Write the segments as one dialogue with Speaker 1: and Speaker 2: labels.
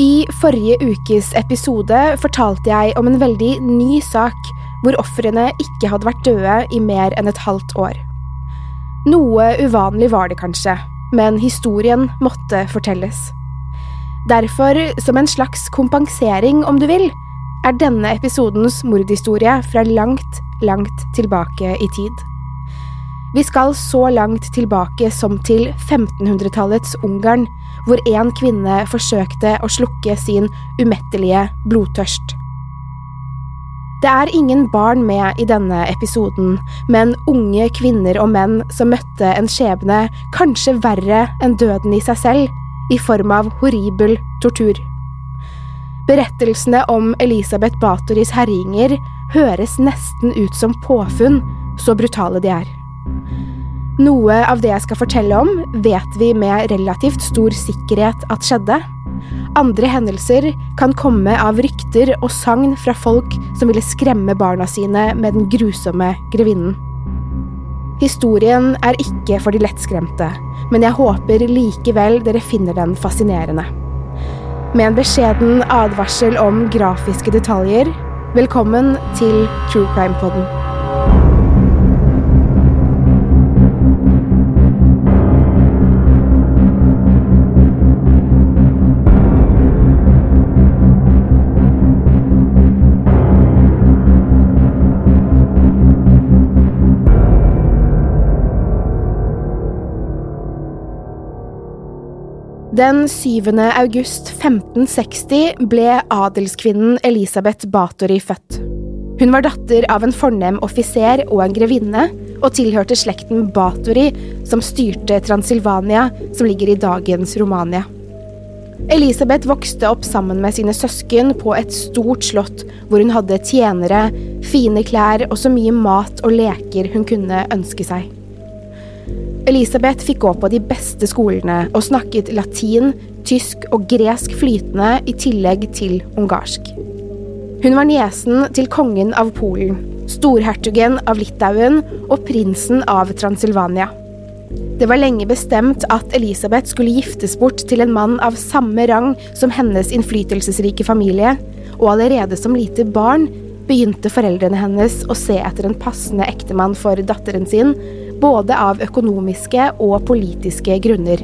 Speaker 1: I forrige ukes episode fortalte jeg om en veldig ny sak hvor ofrene ikke hadde vært døde i mer enn et halvt år. Noe uvanlig var det kanskje, men historien måtte fortelles. Derfor, som en slags kompensering om du vil, er denne episodens mordhistorie fra langt, langt tilbake i tid. Vi skal så langt tilbake som til 1500-tallets Ungarn, hvor en kvinne forsøkte å slukke sin umettelige blodtørst. Det er ingen barn med i denne episoden, men unge kvinner og menn som møtte en skjebne kanskje verre enn døden i seg selv, i form av horribel tortur. Berettelsene om Elisabeth Batoris herjinger høres nesten ut som påfunn, så brutale de er. Noe av det jeg skal fortelle om, vet vi med relativt stor sikkerhet at skjedde. Andre hendelser kan komme av rykter og sagn fra folk som ville skremme barna sine med den grusomme grevinnen. Historien er ikke for de lettskremte, men jeg håper likevel dere finner den fascinerende. Med en beskjeden advarsel om grafiske detaljer, velkommen til True Crime-podden. Den 7. august 1560 ble adelskvinnen Elisabeth Batory født. Hun var datter av en fornem offiser og en grevinne, og tilhørte slekten Batory, som styrte Transilvania, som ligger i dagens Romania. Elisabeth vokste opp sammen med sine søsken på et stort slott, hvor hun hadde tjenere, fine klær og så mye mat og leker hun kunne ønske seg. Elisabeth fikk gå på de beste skolene og snakket latin, tysk og gresk flytende i tillegg til ungarsk. Hun var niesen til kongen av Polen, storhertugen av Litauen og prinsen av Transilvania. Det var lenge bestemt at Elisabeth skulle giftes bort til en mann av samme rang som hennes innflytelsesrike familie, og allerede som lite barn begynte foreldrene hennes å se etter en passende ektemann for datteren sin, både av økonomiske og politiske grunner.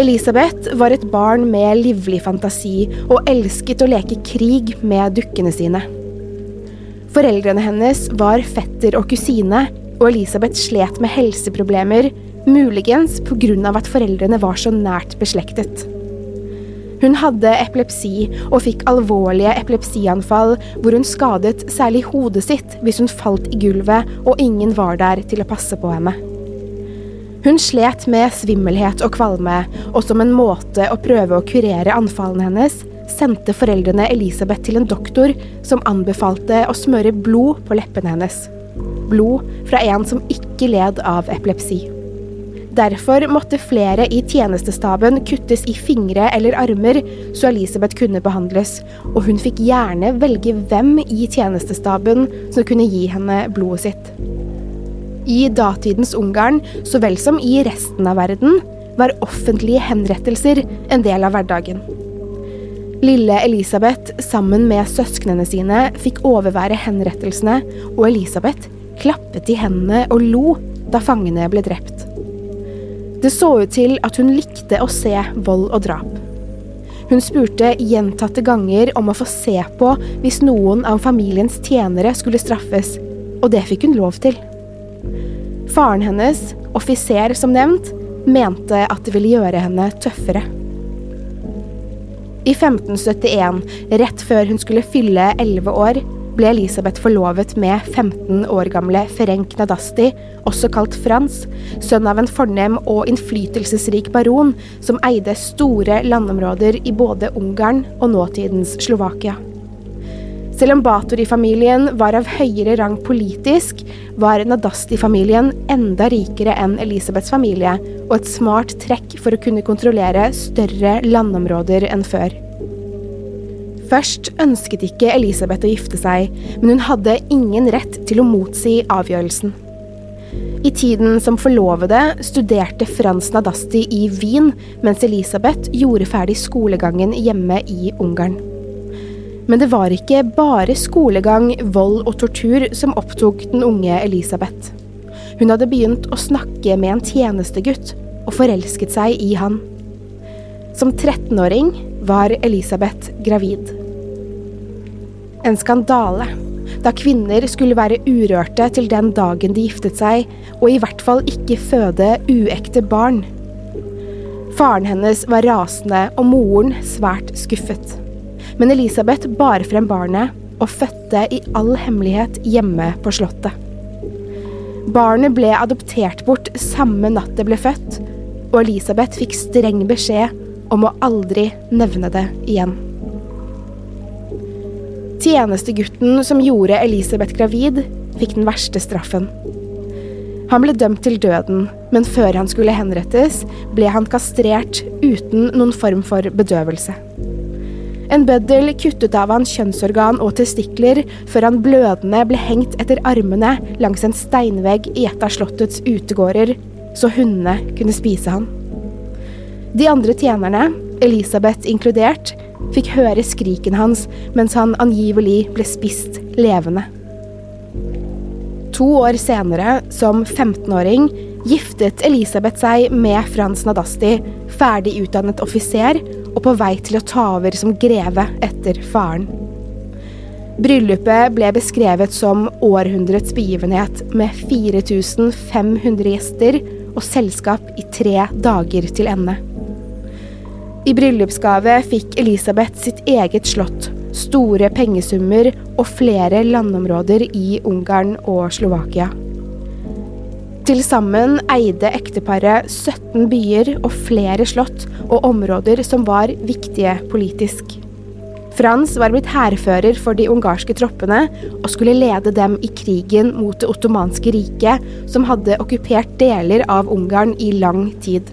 Speaker 1: Elisabeth var et barn med livlig fantasi og elsket å leke krig med dukkene sine. Foreldrene hennes var fetter og kusine, og Elisabeth slet med helseproblemer, muligens pga. at foreldrene var så nært beslektet. Hun hadde epilepsi og fikk alvorlige epilepsianfall hvor hun skadet særlig hodet sitt hvis hun falt i gulvet og ingen var der til å passe på henne. Hun slet med svimmelhet og kvalme, og som en måte å prøve å kurere anfallene hennes, sendte foreldrene Elisabeth til en doktor som anbefalte å smøre blod på leppene hennes. Blod fra en som ikke led av epilepsi. Derfor måtte flere i tjenestestaben kuttes i fingre eller armer, så Elisabeth kunne behandles, og hun fikk gjerne velge hvem i tjenestestaben som kunne gi henne blodet sitt. I datidens Ungarn, så vel som i resten av verden, var offentlige henrettelser en del av hverdagen. Lille Elisabeth, sammen med søsknene sine, fikk overvære henrettelsene, og Elisabeth klappet i hendene og lo da fangene ble drept. Det så ut til at hun likte å se vold og drap. Hun spurte gjentatte ganger om å få se på hvis noen av familiens tjenere skulle straffes, og det fikk hun lov til. Faren hennes, offiser som nevnt, mente at det ville gjøre henne tøffere. I 1571, rett før hun skulle fylle elleve år, ble Elisabeth forlovet med 15 år gamle Ferenc Nadasti, også kalt Frans, sønn av en fornem og innflytelsesrik baron som eide store landområder i både Ungarn og nåtidens Slovakia. Selv om Batori-familien var av høyere rang politisk, var Nadasti-familien enda rikere enn Elisabeths familie, og et smart trekk for å kunne kontrollere større landområder enn før. Først ønsket ikke Elisabeth å gifte seg, men hun hadde ingen rett til å motsi avgjørelsen. I tiden som forlovede studerte Frans Nadasti i Wien, mens Elisabeth gjorde ferdig skolegangen hjemme i Ungarn. Men det var ikke bare skolegang, vold og tortur som opptok den unge Elisabeth. Hun hadde begynt å snakke med en tjenestegutt og forelsket seg i han. Som 13-åring var Elisabeth gravid. En skandale, da kvinner skulle være urørte til den dagen de giftet seg, og i hvert fall ikke føde uekte barn. Faren hennes var rasende og moren svært skuffet. Men Elisabeth bar frem barnet og fødte i all hemmelighet hjemme på slottet. Barnet ble adoptert bort samme natt det ble født, og Elisabeth fikk streng beskjed om å aldri nevne det igjen. Tjenestegutten som gjorde Elisabeth gravid, fikk den verste straffen. Han ble dømt til døden, men før han skulle henrettes, ble han kastrert uten noen form for bedøvelse. En bøddel kuttet av han kjønnsorgan og testikler før han blødende ble hengt etter armene langs en steinvegg i et av slottets utegårder, så hundene kunne spise han. De andre tjenerne, Elisabeth inkludert, fikk høre skriken hans mens han angivelig ble spist levende. To år senere, som 15-åring, giftet Elisabeth seg med Frans Nadasti, ferdig utdannet offiser og på vei til å ta over som greve etter faren. Bryllupet ble beskrevet som århundrets begivenhet, med 4500 gjester og selskap i tre dager til ende. I bryllupsgave fikk Elisabeth sitt eget slott, store pengesummer og flere landområder i Ungarn og Slovakia. Til sammen eide ekteparet 17 byer og flere slott og områder som var viktige politisk. Frans var blitt hærfører for de ungarske troppene og skulle lede dem i krigen mot det ottomanske riket, som hadde okkupert deler av Ungarn i lang tid.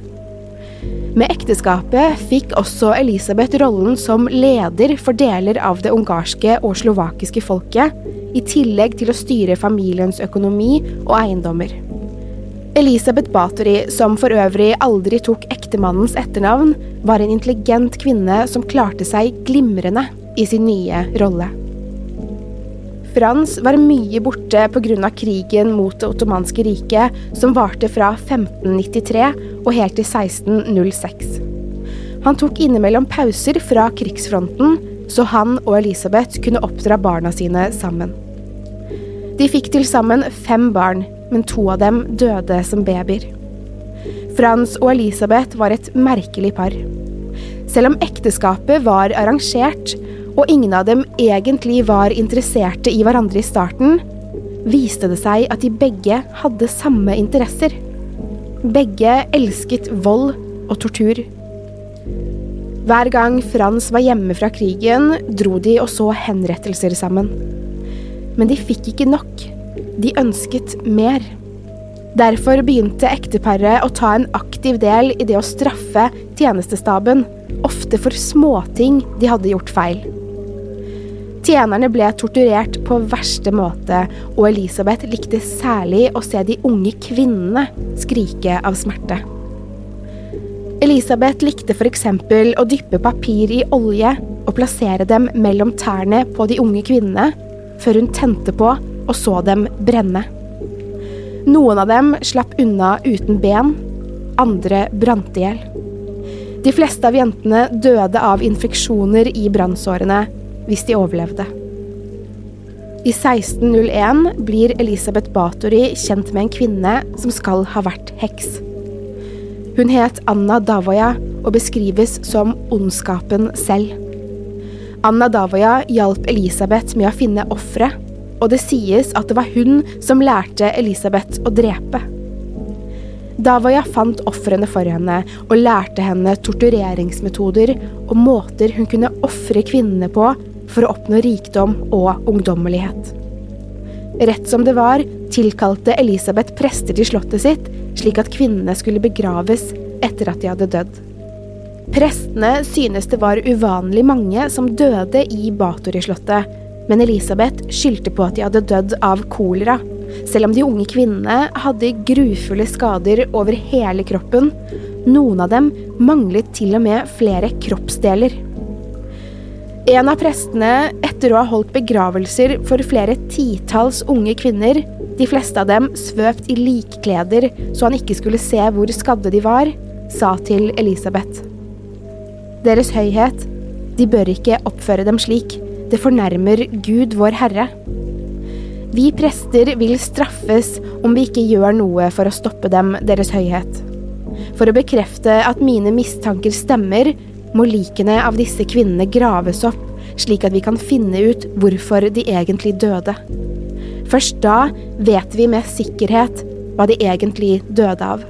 Speaker 1: Med ekteskapet fikk også Elisabeth rollen som leder for deler av det ungarske og slovakiske folket, i tillegg til å styre familiens økonomi og eiendommer. Elisabeth Bathory, som for øvrig aldri tok ektemannens etternavn, var en intelligent kvinne som klarte seg glimrende i sin nye rolle. Frans var mye borte pga. krigen mot det ottomanske riket, som varte fra 1593 og helt til 1606. Han tok innimellom pauser fra krigsfronten, så han og Elisabeth kunne oppdra barna sine sammen. De fikk til sammen fem barn, men to av dem døde som babyer. Frans og Elisabeth var et merkelig par. Selv om ekteskapet var arrangert, og ingen av dem egentlig var interesserte i hverandre i starten, viste det seg at de begge hadde samme interesser. Begge elsket vold og tortur. Hver gang Frans var hjemme fra krigen, dro de og så henrettelser sammen. Men de fikk ikke nok. De ønsket mer. Derfor begynte ekteparet å ta en aktiv del i det å straffe tjenestestaben, ofte for småting de hadde gjort feil. Tjenerne ble torturert på verste måte, og Elisabeth likte særlig å se de unge kvinnene skrike av smerte. Elisabeth likte f.eks. å dyppe papir i olje og plassere dem mellom tærne på de unge kvinnene, før hun tente på og så dem brenne. Noen av dem slapp unna uten ben, andre brant i hjel. De fleste av jentene døde av infeksjoner i brannsårene hvis de overlevde. I 1601 blir Elisabeth Bathory kjent med en kvinne som skal ha vært heks. Hun het Anna Davoya og beskrives som ondskapen selv. Anna Davoya hjalp Elisabeth med å finne ofre, og det sies at det var hun som lærte Elisabeth å drepe. Davoya fant ofrene for henne og lærte henne tortureringsmetoder og måter hun kunne ofre kvinnene på for å oppnå rikdom og ungdommelighet. Rett som det var, tilkalte Elisabeth prester til slottet sitt, slik at kvinnene skulle begraves etter at de hadde dødd. Prestene synes det var uvanlig mange som døde i Bathory-slottet, men Elisabeth skyldte på at de hadde dødd av kolera, selv om de unge kvinnene hadde grufulle skader over hele kroppen. Noen av dem manglet til og med flere kroppsdeler. En av prestene, etter å ha holdt begravelser for flere titalls unge kvinner, de fleste av dem svøpt i likkleder så han ikke skulle se hvor skadde de var, sa til Elisabeth. Deres høyhet, de bør ikke oppføre dem slik, det fornærmer Gud vår Herre. Vi prester vil straffes om vi ikke gjør noe for å stoppe dem, Deres høyhet. For å bekrefte at mine mistanker stemmer, må likene av disse kvinnene graves opp, slik at vi kan finne ut hvorfor de egentlig døde. Først da vet vi med sikkerhet hva de egentlig døde av.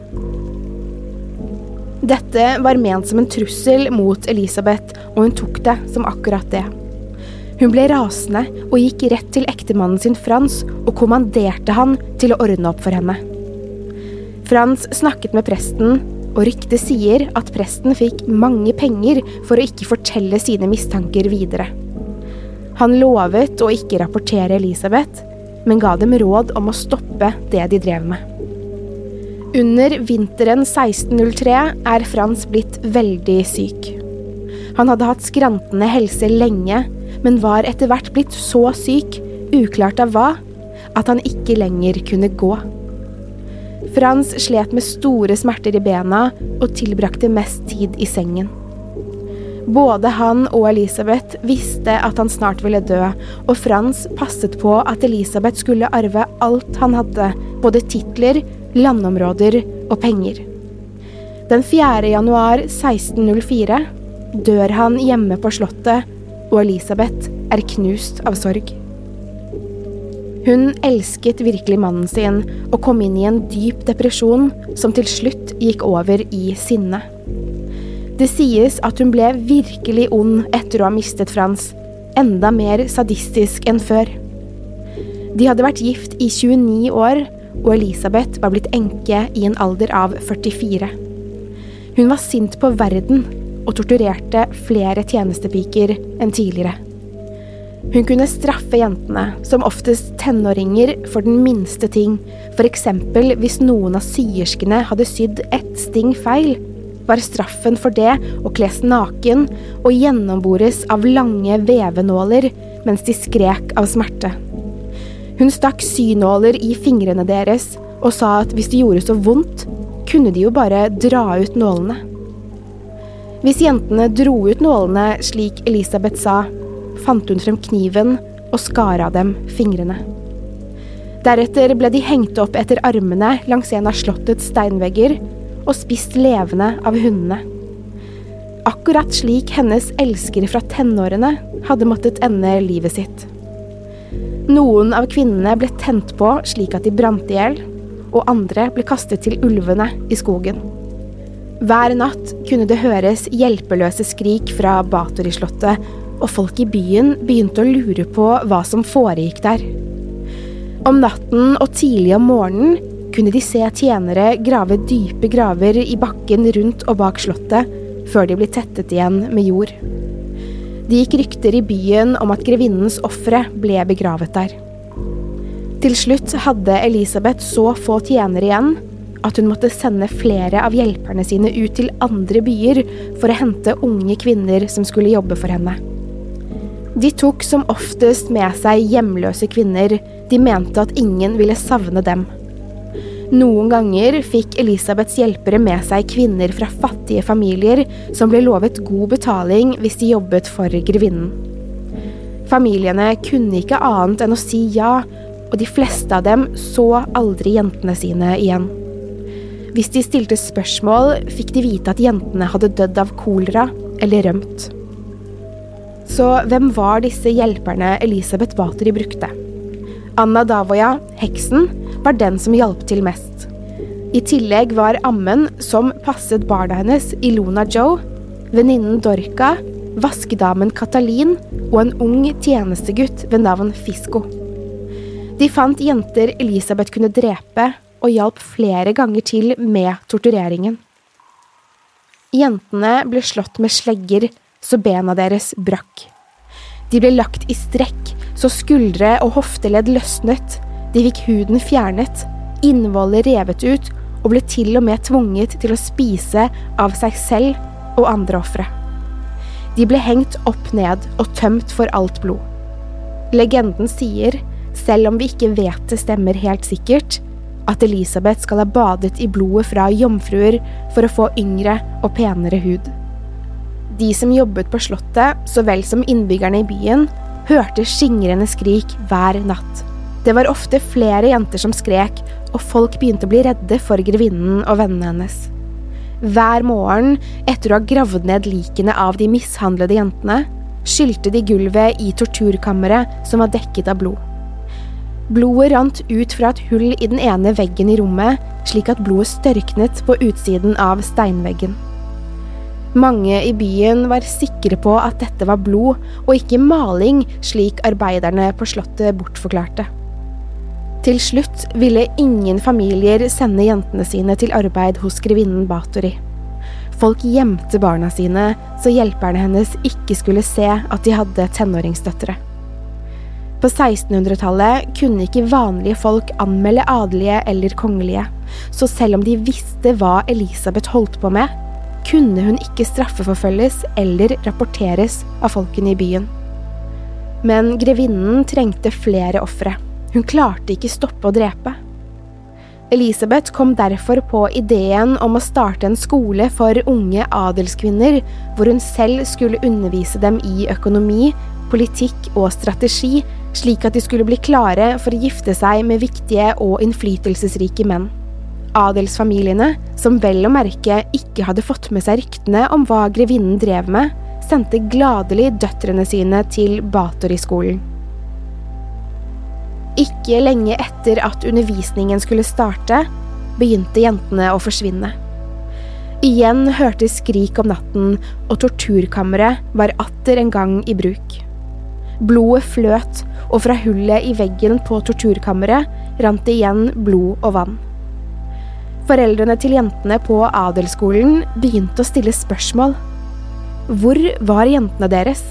Speaker 1: Dette var ment som en trussel mot Elisabeth, og hun tok det som akkurat det. Hun ble rasende og gikk rett til ektemannen sin Frans og kommanderte han til å ordne opp for henne. Frans snakket med presten og ryktet sier at presten fikk mange penger for å ikke fortelle sine mistanker videre. Han lovet å ikke rapportere Elisabeth, men ga dem råd om å stoppe det de drev med. Under vinteren 1603 er Frans blitt veldig syk. Han hadde hatt skrantende helse lenge, men var etter hvert blitt så syk, uklart av hva, at han ikke lenger kunne gå. Frans slet med store smerter i bena og tilbrakte mest tid i sengen. Både han og Elisabeth visste at han snart ville dø, og Frans passet på at Elisabeth skulle arve alt han hadde, både titler, landområder og penger. Den 4. januar 1604 dør han hjemme på slottet, og Elisabeth er knust av sorg. Hun elsket virkelig mannen sin og kom inn i en dyp depresjon som til slutt gikk over i sinne. Det sies at hun ble virkelig ond etter å ha mistet Frans, enda mer sadistisk enn før. De hadde vært gift i 29 år, og Elisabeth var blitt enke i en alder av 44. Hun var sint på verden og torturerte flere tjenestepiker enn tidligere. Hun kunne straffe jentene, som oftest tenåringer, for den minste ting, f.eks. hvis noen av syerskene hadde sydd ett sting feil, var straffen for det å kles naken og gjennombores av lange vevenåler mens de skrek av smerte. Hun stakk synåler i fingrene deres og sa at hvis det gjorde så vondt, kunne de jo bare dra ut nålene. Hvis jentene dro ut nålene slik Elisabeth sa, fant hun frem kniven og skar av dem fingrene. Deretter ble de hengt opp etter armene langs en av slottets steinvegger og spist levende av hundene. Akkurat slik hennes elskere fra tenårene hadde måttet ende livet sitt. Noen av kvinnene ble tent på slik at de brant i hjel, og andre ble kastet til ulvene i skogen. Hver natt kunne det høres hjelpeløse skrik fra Bathory-slottet og folk i byen begynte å lure på hva som foregikk der. Om natten og tidlig om morgenen kunne de se tjenere grave dype graver i bakken rundt og bak slottet, før de ble tettet igjen med jord. Det gikk rykter i byen om at grevinnens ofre ble begravet der. Til slutt hadde Elisabeth så få tjenere igjen at hun måtte sende flere av hjelperne sine ut til andre byer for å hente unge kvinner som skulle jobbe for henne. De tok som oftest med seg hjemløse kvinner, de mente at ingen ville savne dem. Noen ganger fikk Elisabeths hjelpere med seg kvinner fra fattige familier som ble lovet god betaling hvis de jobbet for grevinnen. Familiene kunne ikke annet enn å si ja, og de fleste av dem så aldri jentene sine igjen. Hvis de stilte spørsmål, fikk de vite at jentene hadde dødd av kolera eller rømt. Så hvem var disse hjelperne Elisabeth Bathory brukte? Anna Davoya, heksen, var den som hjalp til mest. I tillegg var ammen, som passet barna hennes, Ilona Joe, venninnen Dorka, vaskedamen Katalin og en ung tjenestegutt ved navn Fisko. De fant jenter Elisabeth kunne drepe, og hjalp flere ganger til med tortureringen. Jentene ble slått med slegger så bena deres brakk. De ble lagt i strekk så skuldre og hofteledd løsnet, de fikk huden fjernet, innvollet revet ut og ble til og med tvunget til å spise av seg selv og andre ofre. De ble hengt opp ned og tømt for alt blod. Legenden sier, selv om vi ikke vet det stemmer helt sikkert, at Elisabeth skal ha badet i blodet fra jomfruer for å få yngre og penere hud. De som jobbet på slottet, så vel som innbyggerne i byen, hørte skingrende skrik hver natt. Det var ofte flere jenter som skrek, og folk begynte å bli redde for grevinnen og vennene hennes. Hver morgen, etter å ha gravd ned likene av de mishandlede jentene, skylte de gulvet i torturkammeret som var dekket av blod. Blodet rant ut fra et hull i den ene veggen i rommet, slik at blodet størknet på utsiden av steinveggen. Mange i byen var sikre på at dette var blod og ikke maling, slik arbeiderne på slottet bortforklarte. Til slutt ville ingen familier sende jentene sine til arbeid hos grevinnen Bathory. Folk gjemte barna sine, så hjelperne hennes ikke skulle se at de hadde tenåringsdøtre. På 1600-tallet kunne ikke vanlige folk anmelde adelige eller kongelige, så selv om de visste hva Elisabeth holdt på med, kunne hun ikke straffeforfølges eller rapporteres av folkene i byen. Men grevinnen trengte flere ofre. Hun klarte ikke stoppe å drepe. Elisabeth kom derfor på ideen om å starte en skole for unge adelskvinner, hvor hun selv skulle undervise dem i økonomi, politikk og strategi slik at de skulle bli klare for å gifte seg med viktige og innflytelsesrike menn. Adelsfamiliene, som vel å merke ikke hadde fått med seg ryktene om hva grevinnen drev med, sendte gladelig døtrene sine til Bathory-skolen. Ikke lenge etter at undervisningen skulle starte, begynte jentene å forsvinne. Igjen hørtes skrik om natten, og torturkammeret var atter en gang i bruk. Blodet fløt, og fra hullet i veggen på torturkammeret rant det igjen blod og vann. Foreldrene til jentene på adelsskolen begynte å stille spørsmål. Hvor var jentene deres?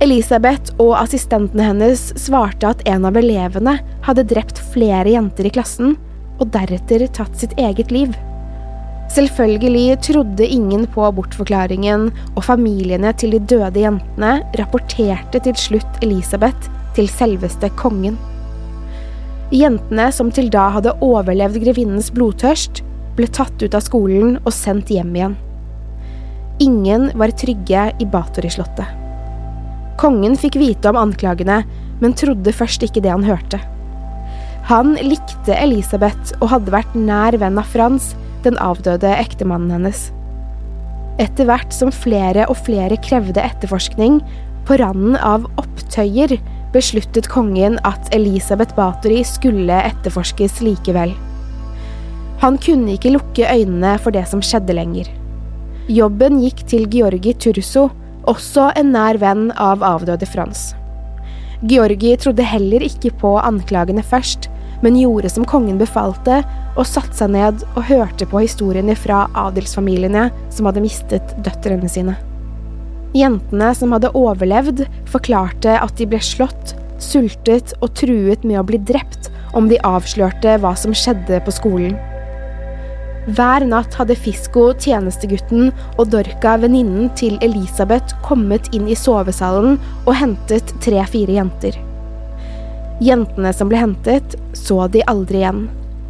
Speaker 1: Elisabeth og assistentene hennes svarte at en av elevene hadde drept flere jenter i klassen, og deretter tatt sitt eget liv. Selvfølgelig trodde ingen på bortforklaringen, og familiene til de døde jentene rapporterte til slutt Elisabeth til selveste kongen. Jentene som til da hadde overlevd grevinnens blodtørst, ble tatt ut av skolen og sendt hjem igjen. Ingen var trygge i Batori-slottet. Kongen fikk vite om anklagene, men trodde først ikke det han hørte. Han likte Elisabeth og hadde vært nær venn av Frans, den avdøde ektemannen hennes. Etter hvert som flere og flere krevde etterforskning, på randen av opptøyer, besluttet kongen at Elisabeth Bathory skulle etterforskes likevel. Han kunne ikke lukke øynene for det som skjedde lenger. Jobben gikk til Georgi Turso, også en nær venn av avdøde Frans. Georgi trodde heller ikke på anklagene først, men gjorde som kongen befalte, og satte seg ned og hørte på historiene fra adelsfamiliene som hadde mistet døtrene sine. Jentene som hadde overlevd, forklarte at de ble slått, sultet og truet med å bli drept om de avslørte hva som skjedde på skolen. Hver natt hadde Fisko, tjenestegutten, og Dorka, venninnen til Elisabeth, kommet inn i sovesalen og hentet tre-fire jenter. Jentene som ble hentet, så de aldri igjen,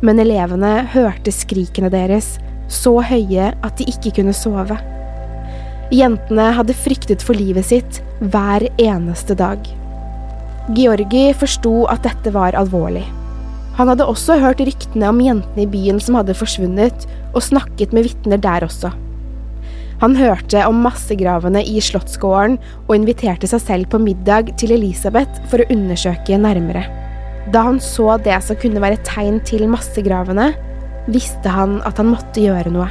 Speaker 1: men elevene hørte skrikene deres, så høye at de ikke kunne sove. Jentene hadde fryktet for livet sitt hver eneste dag. Georgi forsto at dette var alvorlig. Han hadde også hørt ryktene om jentene i byen som hadde forsvunnet, og snakket med vitner der også. Han hørte om massegravene i slottsgården og inviterte seg selv på middag til Elisabeth for å undersøke nærmere. Da han så det som kunne være tegn til massegravene, visste han at han måtte gjøre noe.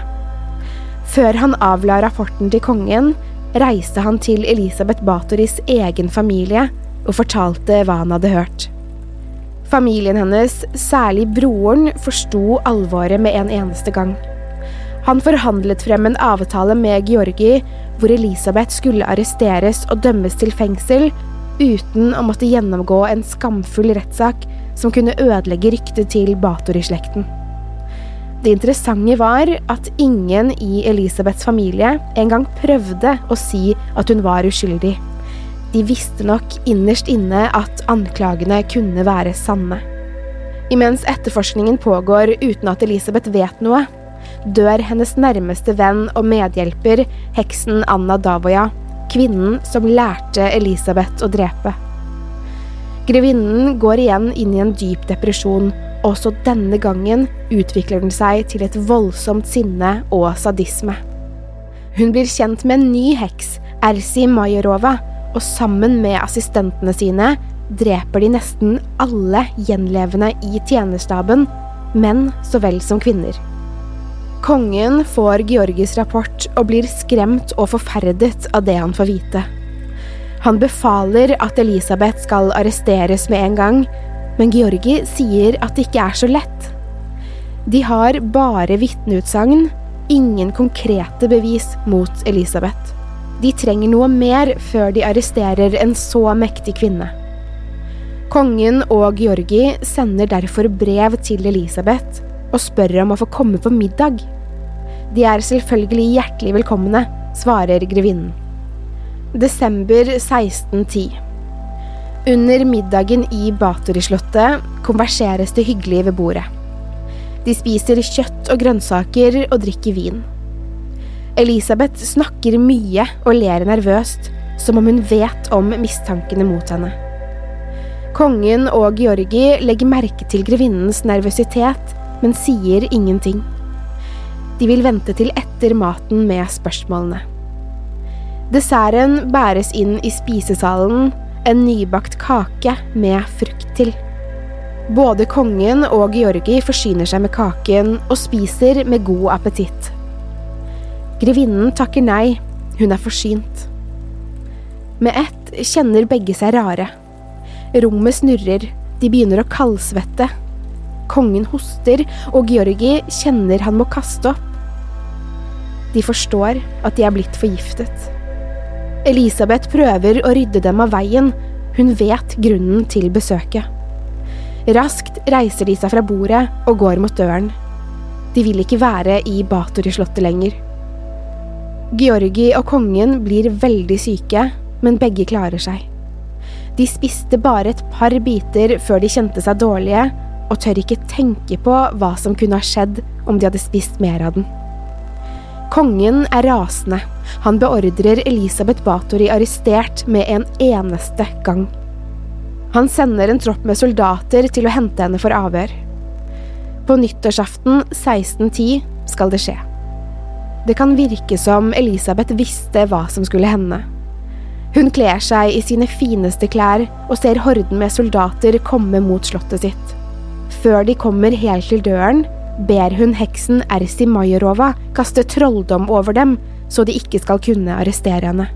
Speaker 1: Før han avla rapporten til kongen, reiste han til Elisabeth Batoris egen familie og fortalte hva han hadde hørt. Familien hennes, særlig broren, forsto alvoret med en eneste gang. Han forhandlet frem en avtale med Georgi hvor Elisabeth skulle arresteres og dømmes til fengsel uten å måtte gjennomgå en skamfull rettssak som kunne ødelegge ryktet til Batory-slekten. Det interessante var at ingen i Elisabeths familie engang prøvde å si at hun var uskyldig. De visste nok innerst inne at anklagene kunne være sanne. Imens etterforskningen pågår uten at Elisabeth vet noe, dør hennes nærmeste venn og medhjelper, heksen Anna Davoya, kvinnen som lærte Elisabeth å drepe. Grevinnen går igjen inn i en dyp depresjon, også denne gangen utvikler den seg til et voldsomt sinne og sadisme. Hun blir kjent med en ny heks, Ersi Majerova, og sammen med assistentene sine dreper de nesten alle gjenlevende i tjenerstaben, menn så vel som kvinner. Kongen får Georgis rapport og blir skremt og forferdet av det han får vite. Han befaler at Elisabeth skal arresteres med en gang, men Georgi sier at det ikke er så lett. De har bare vitneutsagn, ingen konkrete bevis mot Elisabeth. De trenger noe mer før de arresterer en så mektig kvinne. Kongen og Georgi sender derfor brev til Elisabeth og spør om å få komme på middag. De er selvfølgelig hjertelig velkomne, svarer grevinnen. Desember 1610. Under middagen i Bathory-slottet konverseres det hyggelig ved bordet. De spiser kjøtt og grønnsaker og drikker vin. Elisabeth snakker mye og ler nervøst, som om hun vet om mistankene mot henne. Kongen og Georgi legger merke til grevinnens nervøsitet, men sier ingenting. De vil vente til etter maten med spørsmålene. Desserten bæres inn i spisesalen, en nybakt kake med frukt til. Både kongen og Georgi forsyner seg med kaken og spiser med god appetitt. Grevinnen takker nei, hun er forsynt. Med ett kjenner begge seg rare. Rommet snurrer, de begynner å kaldsvette. Kongen hoster, og Georgi kjenner han må kaste opp. De forstår at de er blitt forgiftet. Elisabeth prøver å rydde dem av veien, hun vet grunnen til besøket. Raskt reiser de seg fra bordet og går mot døren. De vil ikke være i Batori-slottet lenger. Georgi og kongen blir veldig syke, men begge klarer seg. De spiste bare et par biter før de kjente seg dårlige, og tør ikke tenke på hva som kunne ha skjedd om de hadde spist mer av den. Kongen er rasende. Han beordrer Elisabeth Bathory arrestert med en eneste gang. Han sender en tropp med soldater til å hente henne for avhør. På nyttårsaften 1610 skal det skje. Det kan virke som Elisabeth visste hva som skulle hende. Hun kler seg i sine fineste klær og ser horden med soldater komme mot slottet sitt. Før de kommer helt til døren, ber hun heksen Ersi Majerova kaste trolldom over dem, så de ikke skal kunne arrestere henne.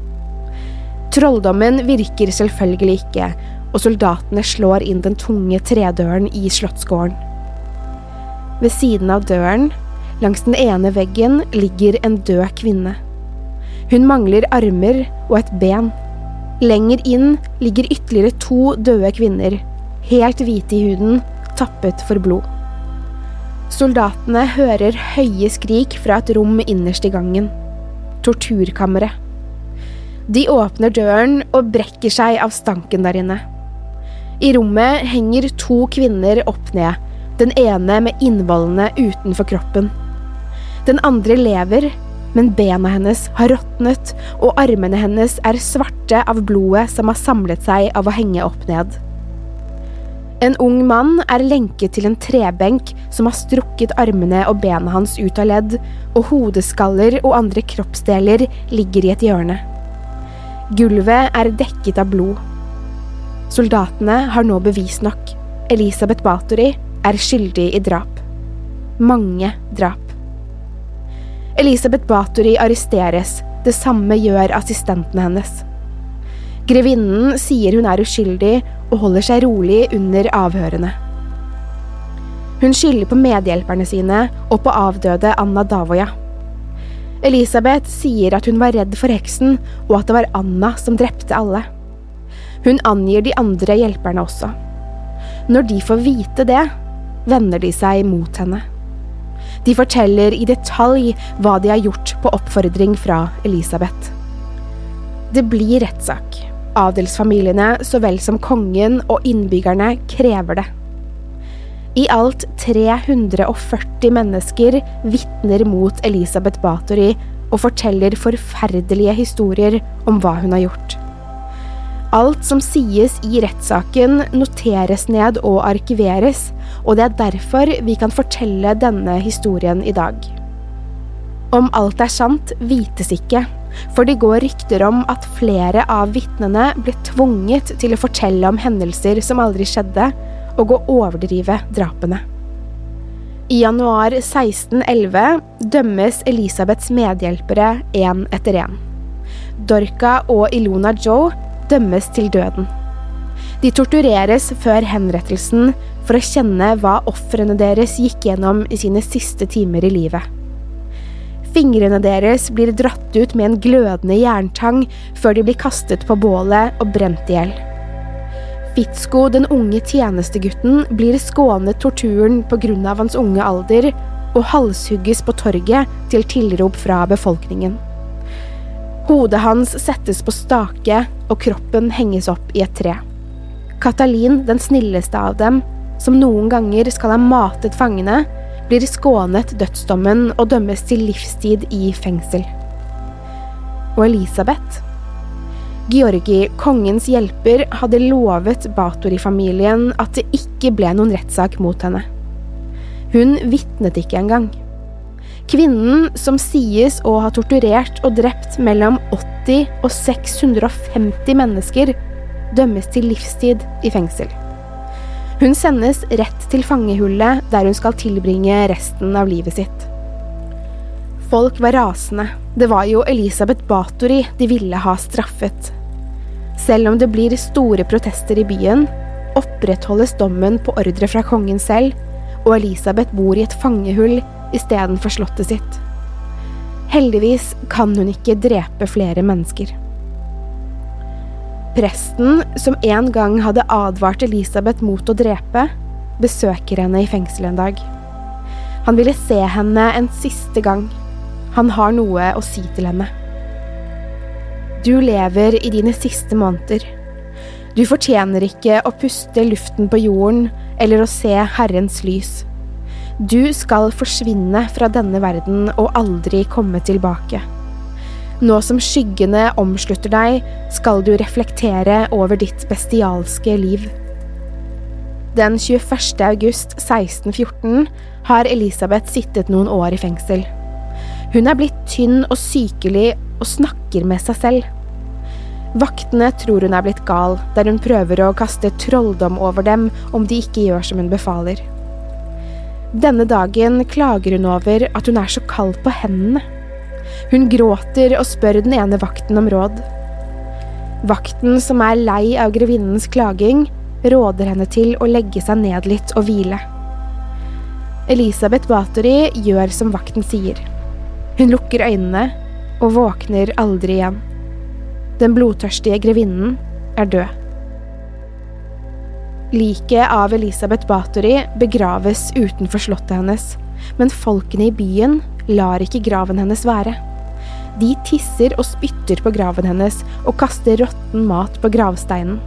Speaker 1: Trolldommen virker selvfølgelig ikke, og soldatene slår inn den tunge tredøren i slottsgården. Ved siden av døren, langs den ene veggen, ligger en død kvinne. Hun mangler armer og et ben. Lenger inn ligger ytterligere to døde kvinner, helt hvite i huden, tappet for blod. Soldatene hører høye skrik fra et rom innerst i gangen. Torturkammeret. De åpner døren og brekker seg av stanken der inne. I rommet henger to kvinner opp ned, den ene med innvollene utenfor kroppen. Den andre lever, men bena hennes har råtnet, og armene hennes er svarte av blodet som har samlet seg av å henge opp ned. En ung mann er lenket til en trebenk som har strukket armene og bena hans ut av ledd, og hodeskaller og andre kroppsdeler ligger i et hjørne. Gulvet er dekket av blod. Soldatene har nå bevis nok. Elisabeth Bathory er skyldig i drap. Mange drap. Elisabeth Bathory arresteres, det samme gjør assistentene hennes. Grevinnen sier hun er uskyldig og holder seg rolig under avhørene. Hun skylder på medhjelperne sine og på avdøde Anna Davoya. Elisabeth sier at hun var redd for heksen, og at det var Anna som drepte alle. Hun angir de andre hjelperne også. Når de får vite det, vender de seg mot henne. De forteller i detalj hva de har gjort på oppfordring fra Elisabeth. Det blir rettssak. Adelsfamiliene så vel som kongen og innbyggerne krever det. I alt 340 mennesker vitner mot Elisabeth Bathory og forteller forferdelige historier om hva hun har gjort. Alt som sies i rettssaken, noteres ned og arkiveres, og det er derfor vi kan fortelle denne historien i dag. Om alt er sant, vites ikke, for det går rykter om at flere av vitnene ble tvunget til å fortelle om hendelser som aldri skjedde, og å overdrive drapene. I januar 1611 dømmes Elisabeths medhjelpere én etter én. Dorka og Ilona Joe dømmes til døden. De tortureres før henrettelsen for å kjenne hva ofrene deres gikk gjennom i sine siste timer i livet. Fingrene deres blir dratt ut med en glødende jerntang før de blir kastet på bålet og brent i hjel. Fitzko, den unge tjenestegutten, blir skånet torturen av hans unge alder og halshugges på torget til tilrop fra befolkningen. Hodet hans settes på stake, og kroppen henges opp i et tre. Katalin, den snilleste av dem, som noen ganger skal ha matet fangene, blir skånet dødsdommen og dømmes til livstid i fengsel. Og Elisabeth? Georgi, kongens hjelper, hadde lovet Batori-familien at det ikke ble noen rettssak mot henne. Hun vitnet ikke engang. Kvinnen, som sies å ha torturert og drept mellom 80 og 650 mennesker, dømmes til livstid i fengsel. Hun sendes rett til fangehullet, der hun skal tilbringe resten av livet sitt. Folk var rasende. Det var jo Elisabeth Bathory de ville ha straffet. Selv om det blir store protester i byen, opprettholdes dommen på ordre fra kongen selv, og Elisabeth bor i et fangehull istedenfor slottet sitt. Heldigvis kan hun ikke drepe flere mennesker. Presten, som en gang hadde advart Elisabeth mot å drepe, besøker henne i fengselet en dag. Han ville se henne en siste gang. Han har noe å si til henne. Du lever i dine siste måneder. Du fortjener ikke å puste luften på jorden eller å se Herrens lys. Du skal forsvinne fra denne verden og aldri komme tilbake. Nå som skyggene omslutter deg, skal du reflektere over ditt bestialske liv. Den 21. august 1614 har Elisabeth sittet noen år i fengsel. Hun er blitt tynn og sykelig og snakker med seg selv. Vaktene tror hun er blitt gal, der hun prøver å kaste trolldom over dem om de ikke gjør som hun befaler. Denne dagen klager hun over at hun er så kald på hendene. Hun gråter og spør den ene vakten om råd. Vakten, som er lei av grevinnens klaging, råder henne til å legge seg ned litt og hvile. Elisabeth Bathory gjør som vakten sier. Hun lukker øynene og våkner aldri igjen. Den blodtørstige grevinnen er død. Liket av Elisabeth Bathory begraves utenfor slottet hennes, men folkene i byen lar ikke graven hennes være. De tisser og spytter på graven hennes og kaster råtten mat på gravsteinen.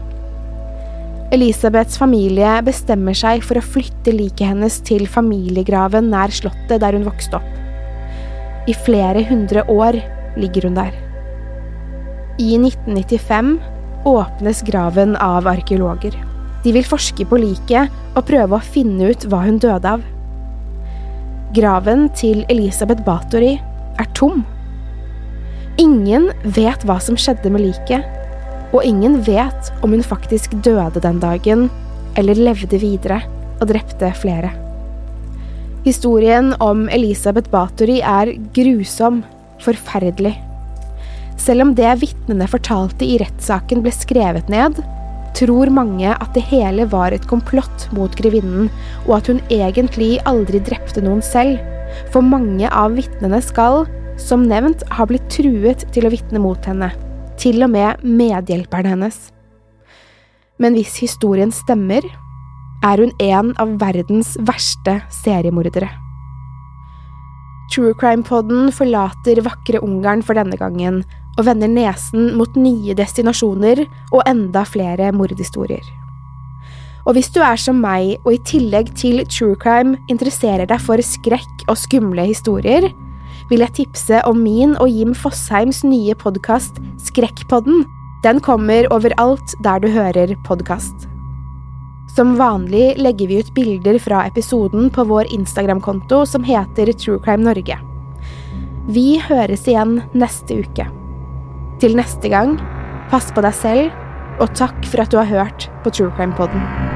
Speaker 1: Elisabeths familie bestemmer seg for å flytte liket hennes til familiegraven nær slottet der hun vokste opp. I flere hundre år ligger hun der. I 1995 åpnes graven av arkeologer. De vil forske på liket og prøve å finne ut hva hun døde av. Graven til Elisabeth Bathory er tom. Ingen vet hva som skjedde med liket, og ingen vet om hun faktisk døde den dagen, eller levde videre og drepte flere. Historien om Elisabeth Bathory er grusom, forferdelig. Selv om det vitnene fortalte i rettssaken ble skrevet ned, tror mange at det hele var et komplott mot grevinnen, og at hun egentlig aldri drepte noen selv, for mange av vitnene skal, som nevnt, har blitt truet til å vitne mot henne, til og med medhjelperen hennes. Men hvis historien stemmer, er hun en av verdens verste seriemordere. True Crime-podden forlater vakre Ungarn for denne gangen, og vender nesen mot nye destinasjoner og enda flere mordhistorier. Og hvis du er som meg og i tillegg til true crime interesserer deg for skrekk og skumle historier, vil jeg tipse om min og Jim Fosheims nye podkast Skrekkpodden. Den kommer overalt der du hører podkast. Som vanlig legger vi ut bilder fra episoden på vår Instagram-konto som heter True Crime Norge. Vi høres igjen neste uke. Til neste gang, pass på deg selv, og takk for at du har hørt på True Crime-podden.